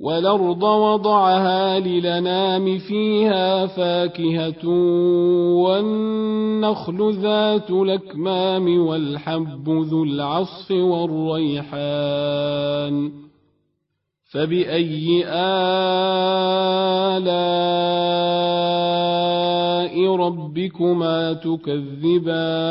والأرض وضعها للنام فيها فاكهة والنخل ذات الأكمام والحب ذو العصف والريحان فبأي آلاء ربكما تكذبان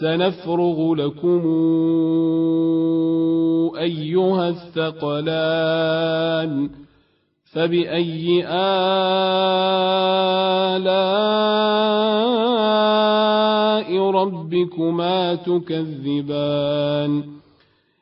سنفرغ لكم أيها الثقلان. فبأي آلاء ربكما تكذبان؟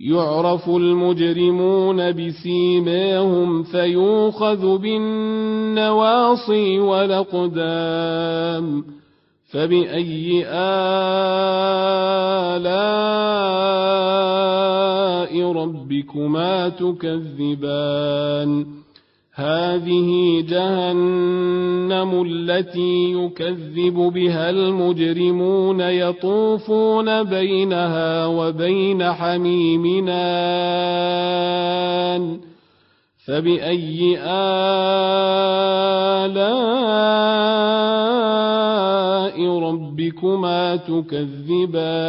يعرف المجرمون بسيماهم فيوخذ بالنواصي والأقدام فبأي آلاء ربكما تكذبان هذه جهنم التي يكذب بها المجرمون يطوفون بينها وبين حميمنا فبأي آلاء ربكما تكذبان؟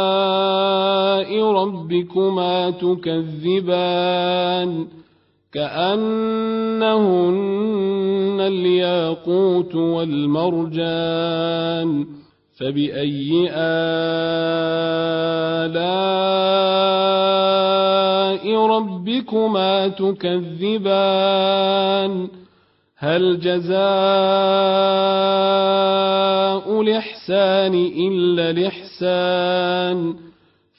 ربكما تكذبان كأنهن الياقوت والمرجان فبأي آلاء ربكما تكذبان هل جزاء الإحسان إلا الإحسان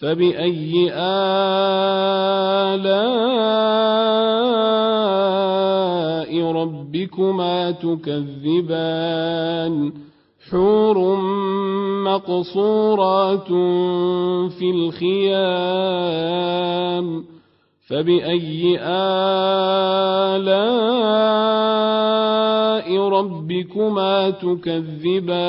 فبأي آلاء ربكما تكذبان؟ حور مقصورات في الخيام. فبأي آلاء ربكما تكذبان؟